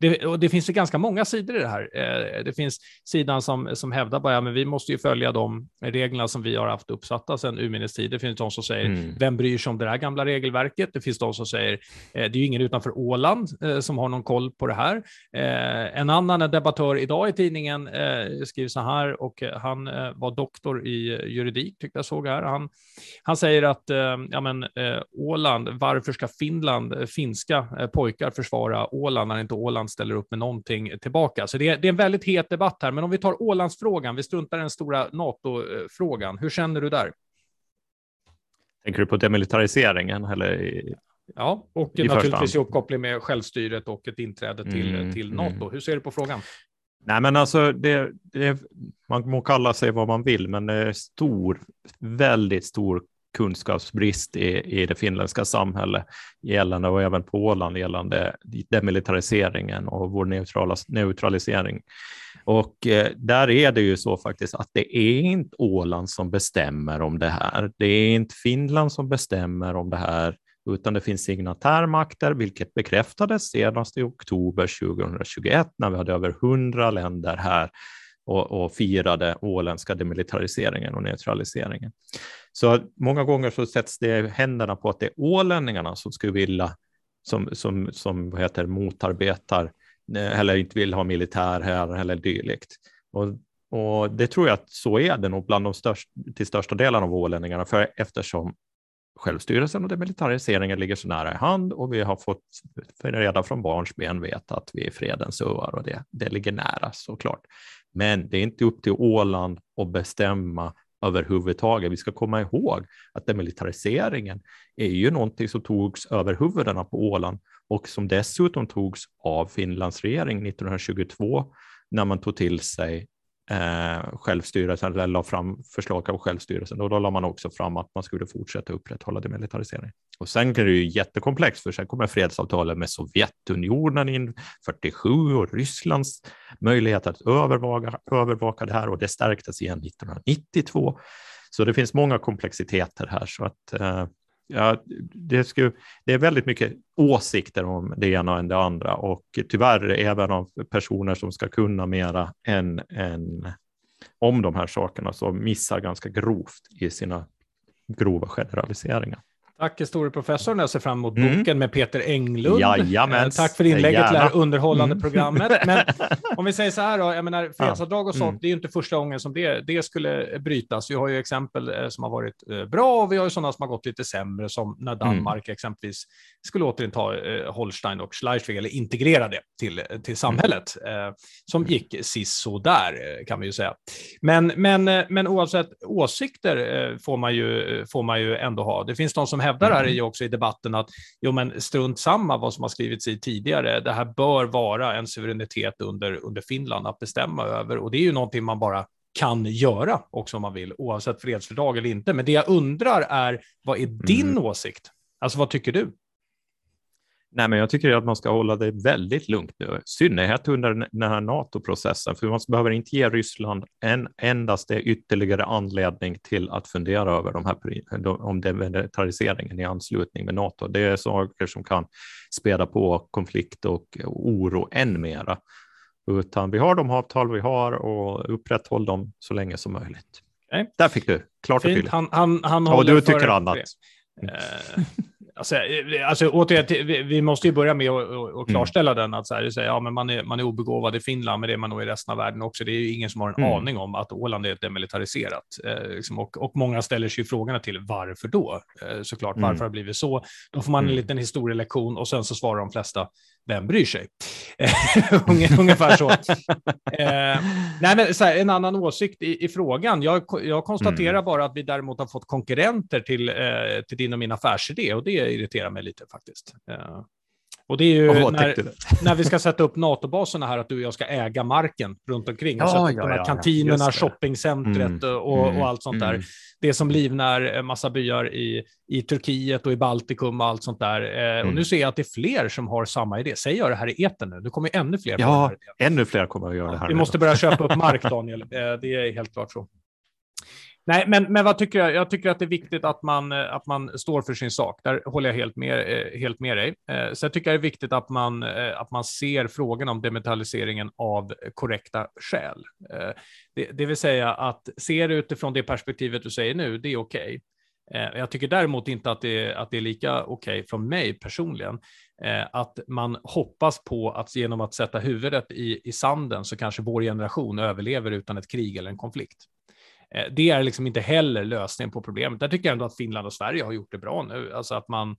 det, och det finns ju ganska många sidor i det här. Eh, det finns sidan som, som hävdar bara, ja, men vi måste ju följa de reglerna som vi har haft uppsatta sedan urminnes tid. Det finns de som säger, mm. vem bryr sig om det här gamla regelverket? Det finns de som säger, eh, det är ju ingen utanför Åland som har någon koll på det här. En annan debattör idag i tidningen skriver så här, och han var doktor i juridik, tyckte jag såg här. Han, han säger att, ja men Åland, varför ska Finland, finska pojkar försvara Åland när inte Åland ställer upp med någonting tillbaka. Så det är, det är en väldigt het debatt här. Men om vi tar Ålandsfrågan, vi struntar i den stora NATO-frågan. Hur känner du där? Tänker du på demilitariseringen? Eller i, ja, och i naturligtvis i uppkoppling med självstyret och ett inträde till, mm, till NATO. Mm. Hur ser du på frågan? Nej, men alltså det, det, man må kalla sig vad man vill, men det är stor, väldigt stor kunskapsbrist i, i det finländska samhället gällande och även på Åland gällande demilitariseringen och vår neutrala, neutralisering. Och eh, där är det ju så faktiskt att det är inte Åland som bestämmer om det här. Det är inte Finland som bestämmer om det här, utan det finns signatärmakter, vilket bekräftades senast i oktober 2021 när vi hade över hundra länder här och, och firade åländska demilitariseringen och neutraliseringen. Så många gånger så sätts det händerna på att det är ålänningarna som skulle vilja, som, som, som heter, motarbetar eh, eller inte vill ha militär här eller dylikt. Och, och det tror jag att så är det nog bland de största, till största delen av ålänningarna, för eftersom självstyrelsen och demilitariseringen ligger så nära i hand och vi har fått redan från barnsben veta att vi är fredens öar och det, det ligger nära såklart. Men det är inte upp till Åland att bestämma överhuvudtaget. Vi ska komma ihåg att demilitariseringen är ju någonting som togs över huvudena på Åland och som dessutom togs av Finlands regering 1922 när man tog till sig eh, självstyrelsen, eller la fram förslag av självstyrelsen. Och då la man också fram att man skulle fortsätta upprätthålla demilitarisering. Och sen är det ju jättekomplext, för sen kommer fredsavtalet med Sovjetunionen in 47 och Rysslands möjlighet att övervaka, övervaka det här och det stärktes igen 1992. Så det finns många komplexiteter här så att eh, ja, det, skulle, det är väldigt mycket åsikter om det ena än det andra och tyvärr även av personer som ska kunna mera än, än om de här sakerna så missar ganska grovt i sina grova generaliseringar. Tack historieprofessorn. Jag ser fram emot mm. boken med Peter Englund. Jajamän. Eh, tack för inlägget till det här underhållande mm. programmet. Men om vi säger så här då, jag menar fredsavdrag och sånt, mm. det är ju inte första gången som det, det skulle brytas. Vi har ju exempel eh, som har varit eh, bra och vi har ju sådana som har gått lite sämre, som när mm. Danmark mm. exempelvis skulle återinta Holstein och Schleswig, eller integrera det till, till samhället, mm. som gick sist så där kan vi ju säga. Men, men, men oavsett åsikter får man, ju, får man ju ändå ha. Det finns de som hävdar här är ju också i debatten att jo, men strunt samma vad som har skrivits i tidigare. Det här bör vara en suveränitet under, under Finland att bestämma över och det är ju någonting man bara kan göra också om man vill, oavsett fredsfördrag eller inte. Men det jag undrar är, vad är din mm. åsikt? Alltså vad tycker du? Nej, men jag tycker att man ska hålla det väldigt lugnt nu, i synnerhet under den här NATO-processen, för man behöver inte ge Ryssland en endaste ytterligare anledning till att fundera över de här, om demilitariseringen i anslutning med NATO. Det är saker som kan späda på konflikt och oro än mera. Utan vi har de avtal vi har och upprätthåll dem så länge som möjligt. Okay. Där fick du klart och tydligt. Han, han, han och du tycker annat. Alltså, eh, alltså återigen, vi måste ju börja med att, mm. klarställa mm. den, att så här, säga, ja, men man, är, man är obegåvad i Finland, men det är man nog i resten av världen också. Det är ju ingen som har en mm. aning om att Åland är demilitariserat. Eh, liksom, och, och många ställer sig frågorna till varför då? Eh, såklart, varför mm. har det blivit så? Då får man en mm. liten historielektion och sen så svarar de flesta, vem bryr sig? Ungefär så. eh, nej, men, så här, en annan åsikt i, i frågan. Jag, jag konstaterar mm. bara att vi däremot har fått konkurrenter till, eh, till din och min affärsidé och det irriterar mig lite faktiskt. Eh, och det är ju när, när vi ska sätta upp NATO-baserna här, att du och jag ska äga marken runt omkring. Ja, och ja, de här ja, kantinerna, shoppingcentret mm, och, och, allt sånt mm. där. Det som livnär massa byar i, i Turkiet och i Baltikum och allt sånt där. Mm. Och nu ser jag att det är fler som har samma idé. Säger jag det här i eten nu? Det kommer ännu fler. Ja, ännu fler kommer att göra det här. Vi måste börja köpa upp mark, Daniel. Eh, det är helt klart så. Nej, men, men vad tycker jag? Jag tycker att det är viktigt att man, eh, att man står för sin sak. Där håller jag helt med, eh, helt med dig. Eh, sen så jag tycker det är viktigt att man, att man ser frågan om demetaliseringen av korrekta skäl. Det, det vill säga att se det utifrån det perspektivet du säger nu, det är okej. Okay. Jag tycker däremot inte att det, att det är lika okej okay från mig personligen, att man hoppas på att genom att sätta huvudet i, i sanden så kanske vår generation överlever utan ett krig eller en konflikt. Eh, det är liksom inte heller lösningen på problemet. Där tycker jag ändå att Finland och Sverige har gjort det bra nu, alltså att man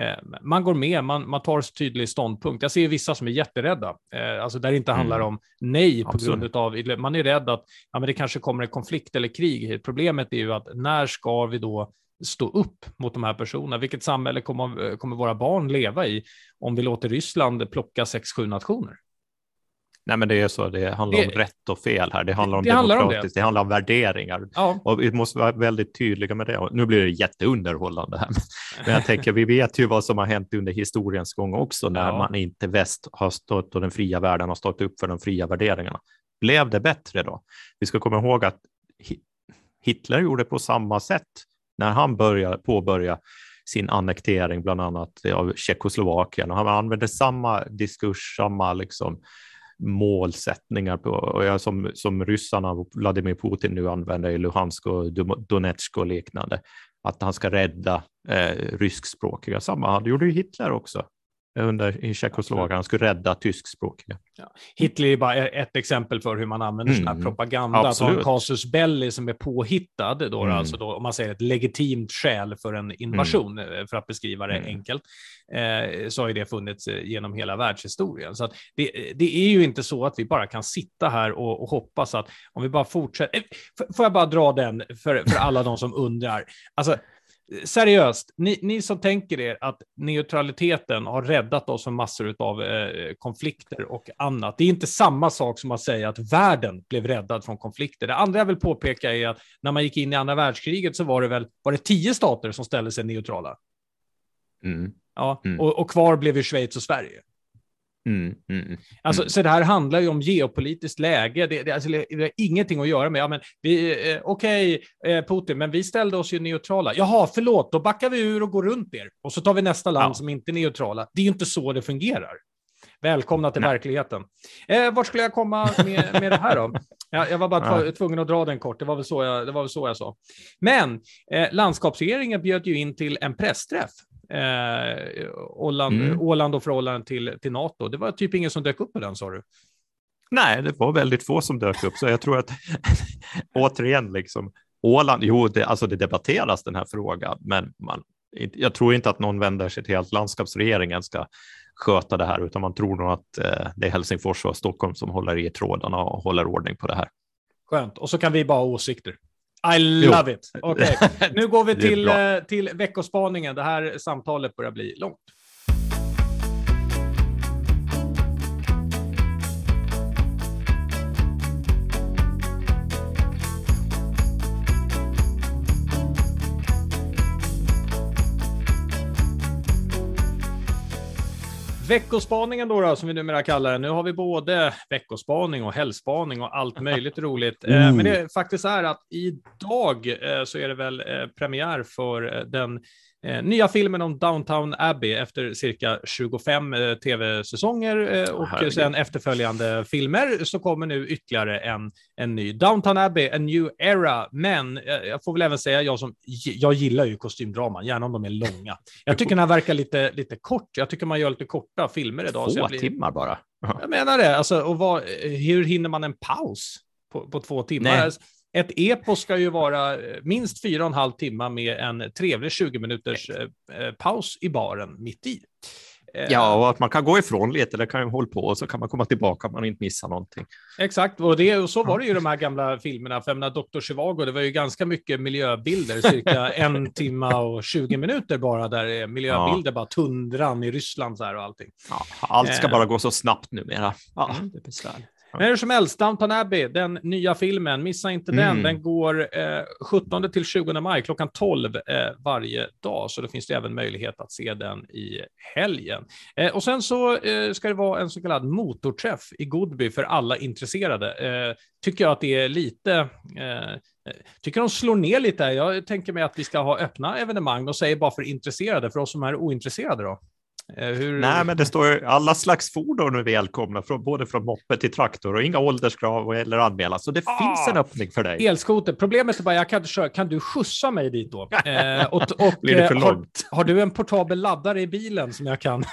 eh, man går med, man, man tar tydlig ståndpunkt. Jag ser vissa som är jätterädda, eh, alltså där det inte handlar mm. om nej på Absolut. grund av, man är rädd att ja, men det kanske kommer en konflikt eller krig. Problemet är ju att när ska vi då stå upp mot de här personerna? Vilket samhälle kommer, kommer våra barn leva i om vi låter Ryssland plocka sex, sju nationer? Nej, men det är så. Det handlar det, om rätt och fel här. Det handlar om det demokratiskt. Handlar om det. det. handlar om värderingar. Ja. Och vi måste vara väldigt tydliga med det. Nu blir det jätteunderhållande här. Men jag tänker, vi vet ju vad som har hänt under historiens gång också, när ja. man inte väst har stått och den fria världen har stått upp för de fria värderingarna. Blev det bättre då? Vi ska komma ihåg att Hitler gjorde på samma sätt när han började påbörja sin annektering, bland annat av Tjeckoslovakien. Och han använde samma diskurs, samma liksom, målsättningar på, och jag, som, som ryssarna och Vladimir Putin nu använder i Luhansk och Donetsk och liknande, att han ska rädda eh, ryskspråkiga. Samma det gjorde ju Hitler också under, i Tjeckoslovakien. Han skulle rädda tyskspråkiga. Ja. Hitler är bara ett exempel för hur man använder mm. sån här propaganda. Absolut. Att ha en casus belli som är påhittad, då, mm. alltså då, om man säger ett legitimt skäl för en invasion, mm. Eh, för att beskriva det mm. enkelt, eh, så har ju det funnits eh, genom hela världshistorien. Så det, det, är ju inte så att vi bara kan sitta här och, och hoppas att om vi bara fortsätter. Eh, får jag bara dra den för, för alla de som undrar? Alltså, seriöst, ni, ni, som tänker er att neutraliteten har räddat oss från massor av eh, konflikter och annat. Det är inte samma sak som att säga att världen blev räddad från konflikter. Det andra jag vill påpeka är att när man gick in i andra världskriget så var det väl var det tio stater som ställde sig neutrala. Mm. Ja, mm. Och, och kvar blev ju Schweiz och Sverige. Mm, mm, mm, alltså, Så det här handlar ju om geopolitiskt läge. Det, det, alltså, det har ingenting att göra med, ja, men eh, okej, okay, eh, Putin, men vi ställde oss ju neutrala. Jaha, förlåt, då backar vi ur och går runt er. Och så tar vi nästa land ja. som inte är neutrala. Det är ju inte så det fungerar. Välkomna till Nej. verkligheten. Eh, vart skulle jag komma med, med det här då? Jag, jag var bara tvungen att dra den kort, det var väl så jag, det var väl så jag sa. Men eh, landskapsregeringen bjöd ju in till en pressträff eh, Åland, mm. Åland och förhållande till, till NATO. Det var typ ingen som dök upp på den, sa du? Nej, det var väldigt få som dök upp, så jag tror att återigen, liksom, Åland, jo, det, alltså det debatteras den här frågan, men man, jag tror inte att någon vänder sig till att landskapsregeringen ska sköta det här, utan man tror nog att eh, det är Helsingfors och Stockholm som håller i trådarna och håller ordning på det här. Skönt, och så kan vi bara ha åsikter. I love jo. it. Okay. Nu går vi till, eh, till veckospaningen. Det här samtalet börjar bli långt. Veckospaningen då, då, som vi numera kallar den. Nu har vi både veckospaning och helgspaning och allt möjligt roligt. Mm. Men det faktiskt är att idag eh, så är det väl eh, premiär för den Eh, nya filmen om Downtown Abbey efter cirka 25 eh, tv-säsonger eh, och Herregud. sen efterföljande filmer så kommer nu ytterligare en, en ny Downtown Abbey, A New Era. Men eh, jag får väl även säga, jag, som, jag gillar ju kostymdraman, gärna om de är långa. Jag tycker den här verkar lite, lite kort. Jag tycker man gör lite korta filmer idag. Två blir... timmar bara. Jag menar det. Alltså, och vad, hur hinner man en paus på, på två timmar? Nej. Ett epos ska ju vara eh, minst fyra och en halv timme med en trevlig 20 minuters eh, eh, paus i baren mitt i. Ja, och att man kan gå ifrån lite, det kan ju hålla på och så kan man komma tillbaka om man inte missar någonting. Exakt, och, det, och så var det ju de här gamla filmerna. För jag Dr. Zhivago, det var ju ganska mycket miljöbilder, cirka en timme och 20 minuter bara, där är miljöbilder, ja. bara tundran i Ryssland så här och allting. Ja, allt ska bara gå så snabbt numera. Ja, mm. det är besvärligt. Men hur som helst, Downton Abbey, den nya filmen, missa inte den. Mm. Den går eh, 17 till 20 maj klockan 12 eh, varje dag, så då finns det även möjlighet att se den i helgen. Eh, och sen så eh, ska det vara en så kallad motorträff i Godby för alla intresserade. Eh, tycker jag att det är lite eh, tycker de slår ner lite. Jag tänker mig att vi ska ha öppna evenemang och säger bara för intresserade, för oss som är ointresserade då. Eh, hur... Nej, men det står alla slags fordon är välkomna, från, både från moppe till traktor och inga ålderskrav eller anmälan. Så det ah, finns en öppning för dig. Elskoter. Problemet är bara, jag kan inte köra. Kan du skjutsa mig dit då? Eh, och, och, Blir det för eh, långt? Har, har, du en portabel laddare i bilen som jag kan?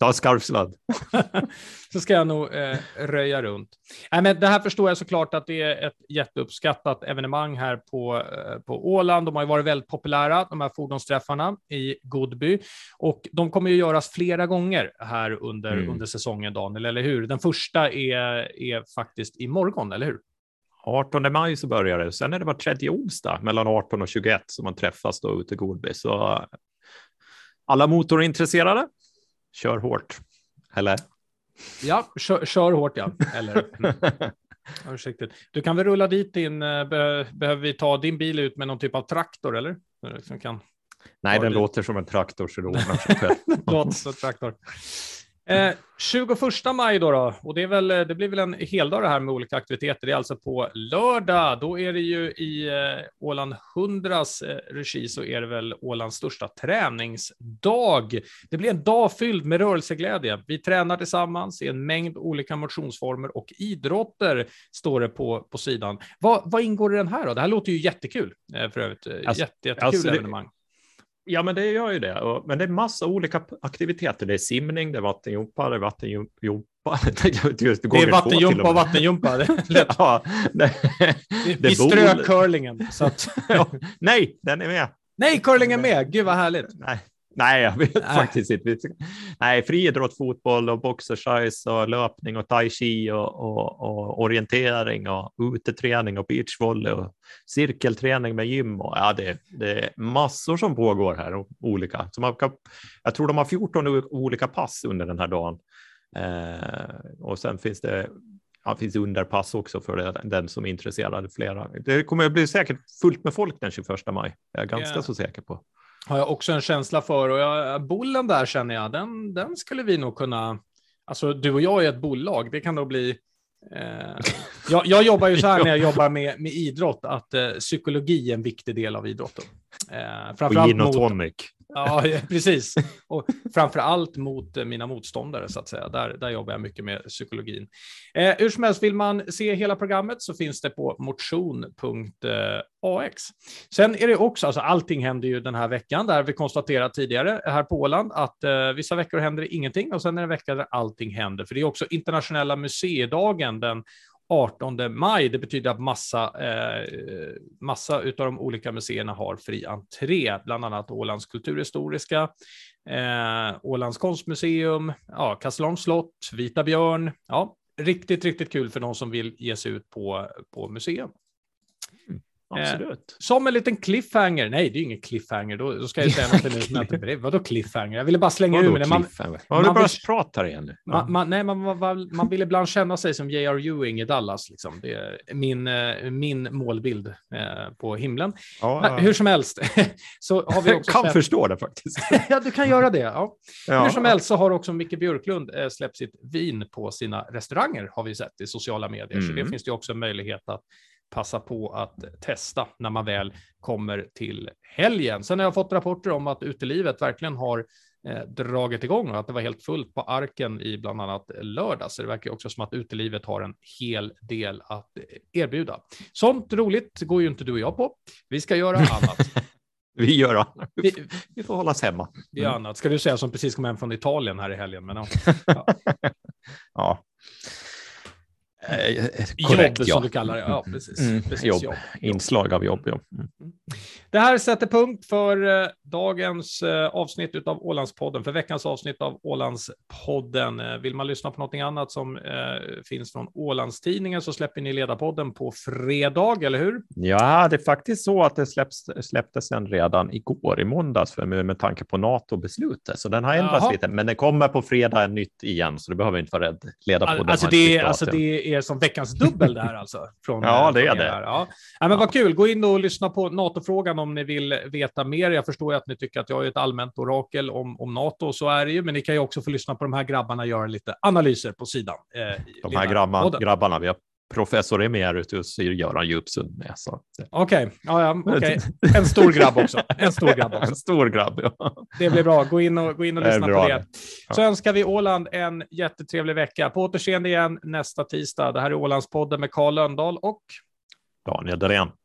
Ta skarpsladd. så ska jag nog eh, röja runt. Nej, men det här förstår jag såklart att det är ett jätteuppskattat evenemang här på, eh, på Åland. De har ju varit väldigt populära, de här fordonsträffarna i Godby. Och de kommer ju göras flera gånger här under, mm. under säsongen, Daniel, eller hur? Den första är, är faktiskt imorgon, eller hur? 18 maj så börjar det. Sen är det var tredje onsdag mellan 18 och 21 som man träffas då ute i Godby. Så alla motorintresserade, kör hårt. Eller? Ja, kör, kör hårt ja. Eller? Ursäkta. Du kan väl rulla dit din, eh, be, behöver vi ta din bil ut med någon typ av traktor eller? Som kan Nej, den låter som en traktor så det ordnar sig själv. låter som en traktor. Eh, 21 maj då, då, och det, är väl, det blir väl en heldag det här med olika aktiviteter. Det är alltså på lördag. Då är det ju i eh, Åland 100s eh, regi så är det väl Ålands största träningsdag. Det blir en dag fylld med rörelseglädje. Vi tränar tillsammans i en mängd olika motionsformer och idrotter står det på, på sidan. Vad, vad ingår i den här då? Det här låter ju jättekul eh, för övrigt. Alltså, Jätte, jättekul alltså evenemang. Ja, men det gör ju det. Men det är massa olika aktiviteter. Det är simning, det är vattenjumpa, det är vattenjumpa. Det är vattenjumpa och vattenjumpa. ja, det, det Vi strök curlingen. Så att... nej, den är med. Nej, curlingen är med. Gud vad härligt. Nej. Nej, jag vet Nej. faktiskt inte. Nej, friidrott, fotboll och boxersize och löpning och tai chi och, och, och orientering och uteträning och beachvolley och cirkelträning med gym. Och, ja, det, det är massor som pågår här, olika. Så man kan, jag tror de har 14 olika pass under den här dagen. Eh, och sen finns det ja, finns underpass också för den som är intresserad. Flera. Det kommer att bli säkert fullt med folk den 21 maj. Jag är ganska yeah. så säker på har jag också en känsla för. Och jag, bollen där känner jag, den, den skulle vi nog kunna... Alltså du och jag är ett bolag, det kan då bli... Eh, jag, jag, jobbar ju så här när jag jobbar med, med idrott, att eh, psykologi är en viktig del av idrotten. Eh, och gin och tonic. Ja, precis. Och framför allt mot eh, mina motståndare, så att säga. Där, där jobbar jag mycket med psykologin. Eh, hur som helst, vill man se hela programmet så finns det på motion.ax. Sen är det också, alltså allting händer ju den här veckan, där vi konstaterat tidigare här på Åland att eh, vissa veckor händer det ingenting och sen är det en vecka där allting händer. För det är också internationella museidagen den 18 maj. Det betyder att massa, eh, massa av de olika museerna har fri entré, bland annat Ålands kulturhistoriska, eh, Ålands konstmuseum, ja, Kastelholms slott, Vita björn. Ja, riktigt, riktigt kul för de som vill ge sig ut på, på museum absolut. som en liten cliffhanger. Nej, det är ingen cliffhanger. Då, då ska jag säga något nu som jag inte bredvid. Vadå cliffhanger? Jag ville bara slänga ur mig det. Man, man, man bara prata igen nu. Man, man, nej, man, man, man vill ibland känna sig som J.R. Ewing i Dallas. Liksom. Det är min, eh, min målbild eh, på himlen. Ja, Men, hur som helst så har vi också kan släppt... förstå det faktiskt. ja, du kan göra det. Ja. ja. Hur som helst så har också Micke Björklund eh, släppt sitt vin på sina restauranger har vi sett i sociala medier. Mm. Så det finns det också möjlighet att passa på att testa när man väl kommer till helgen. Sen har jag fått rapporter om att utelivet verkligen har eh, dragit igång och att det var helt fullt på arken i bland annat lördag. Så det verkar också som att utelivet har en hel del att erbjuda. Sånt roligt går ju inte du och jag på. Vi ska göra annat. vi gör annat. Vi, vi får hålla oss hemma. Vi gör annat. Ska du säga som precis kom hem från Italien här i helgen. Men ja. ja. Eh, korrekt, jobb, ja. som du kallar det. Ja, mm. precis. Mm, precis jobb. jobb. Inslag av jobb, ja. Mm. Det här sätter punkt för eh, dagens eh, avsnitt av Ålandspodden, för veckans avsnitt av Ålandspodden. Vill man lyssna på någonting annat som eh, finns från Ålandstidningen så släpper ni Ledarpodden på fredag, eller hur? Ja, det är faktiskt så att det släpps, släpptes den redan igår, i måndags, för med, med tanke på NATO-beslutet. Så den har ändrats Jaha. lite, men den kommer på fredag nytt igen, så du behöver inte vara rädd. Ledarpodden alltså, det, alltså det är som veckans dubbel där alltså? Från, ja, det är det. Ja. ja. men vad kul, gå in och lyssna på NATO-frågan om ni vill veta mer. Jag förstår att ni tycker att jag är ett allmänt orakel om, om NATO, så är det ju, men ni kan ju också få lyssna på de här grabbarna göra lite analyser på sidan. Eh, de här grabbarna, grabbarna, vi har professor emeritus Göran Djupsund med. Okej, okay. ja, ja, okay. en stor grabb också. En stor grabb också. en stor grabb, ja. Det blir bra. Gå in och, gå in och lyssna på det. Så ja. önskar vi Åland en jättetrevlig vecka. På återseende igen nästa tisdag. Det här är Ålandspodden med Karl Lönndahl och Daniel Dahlén.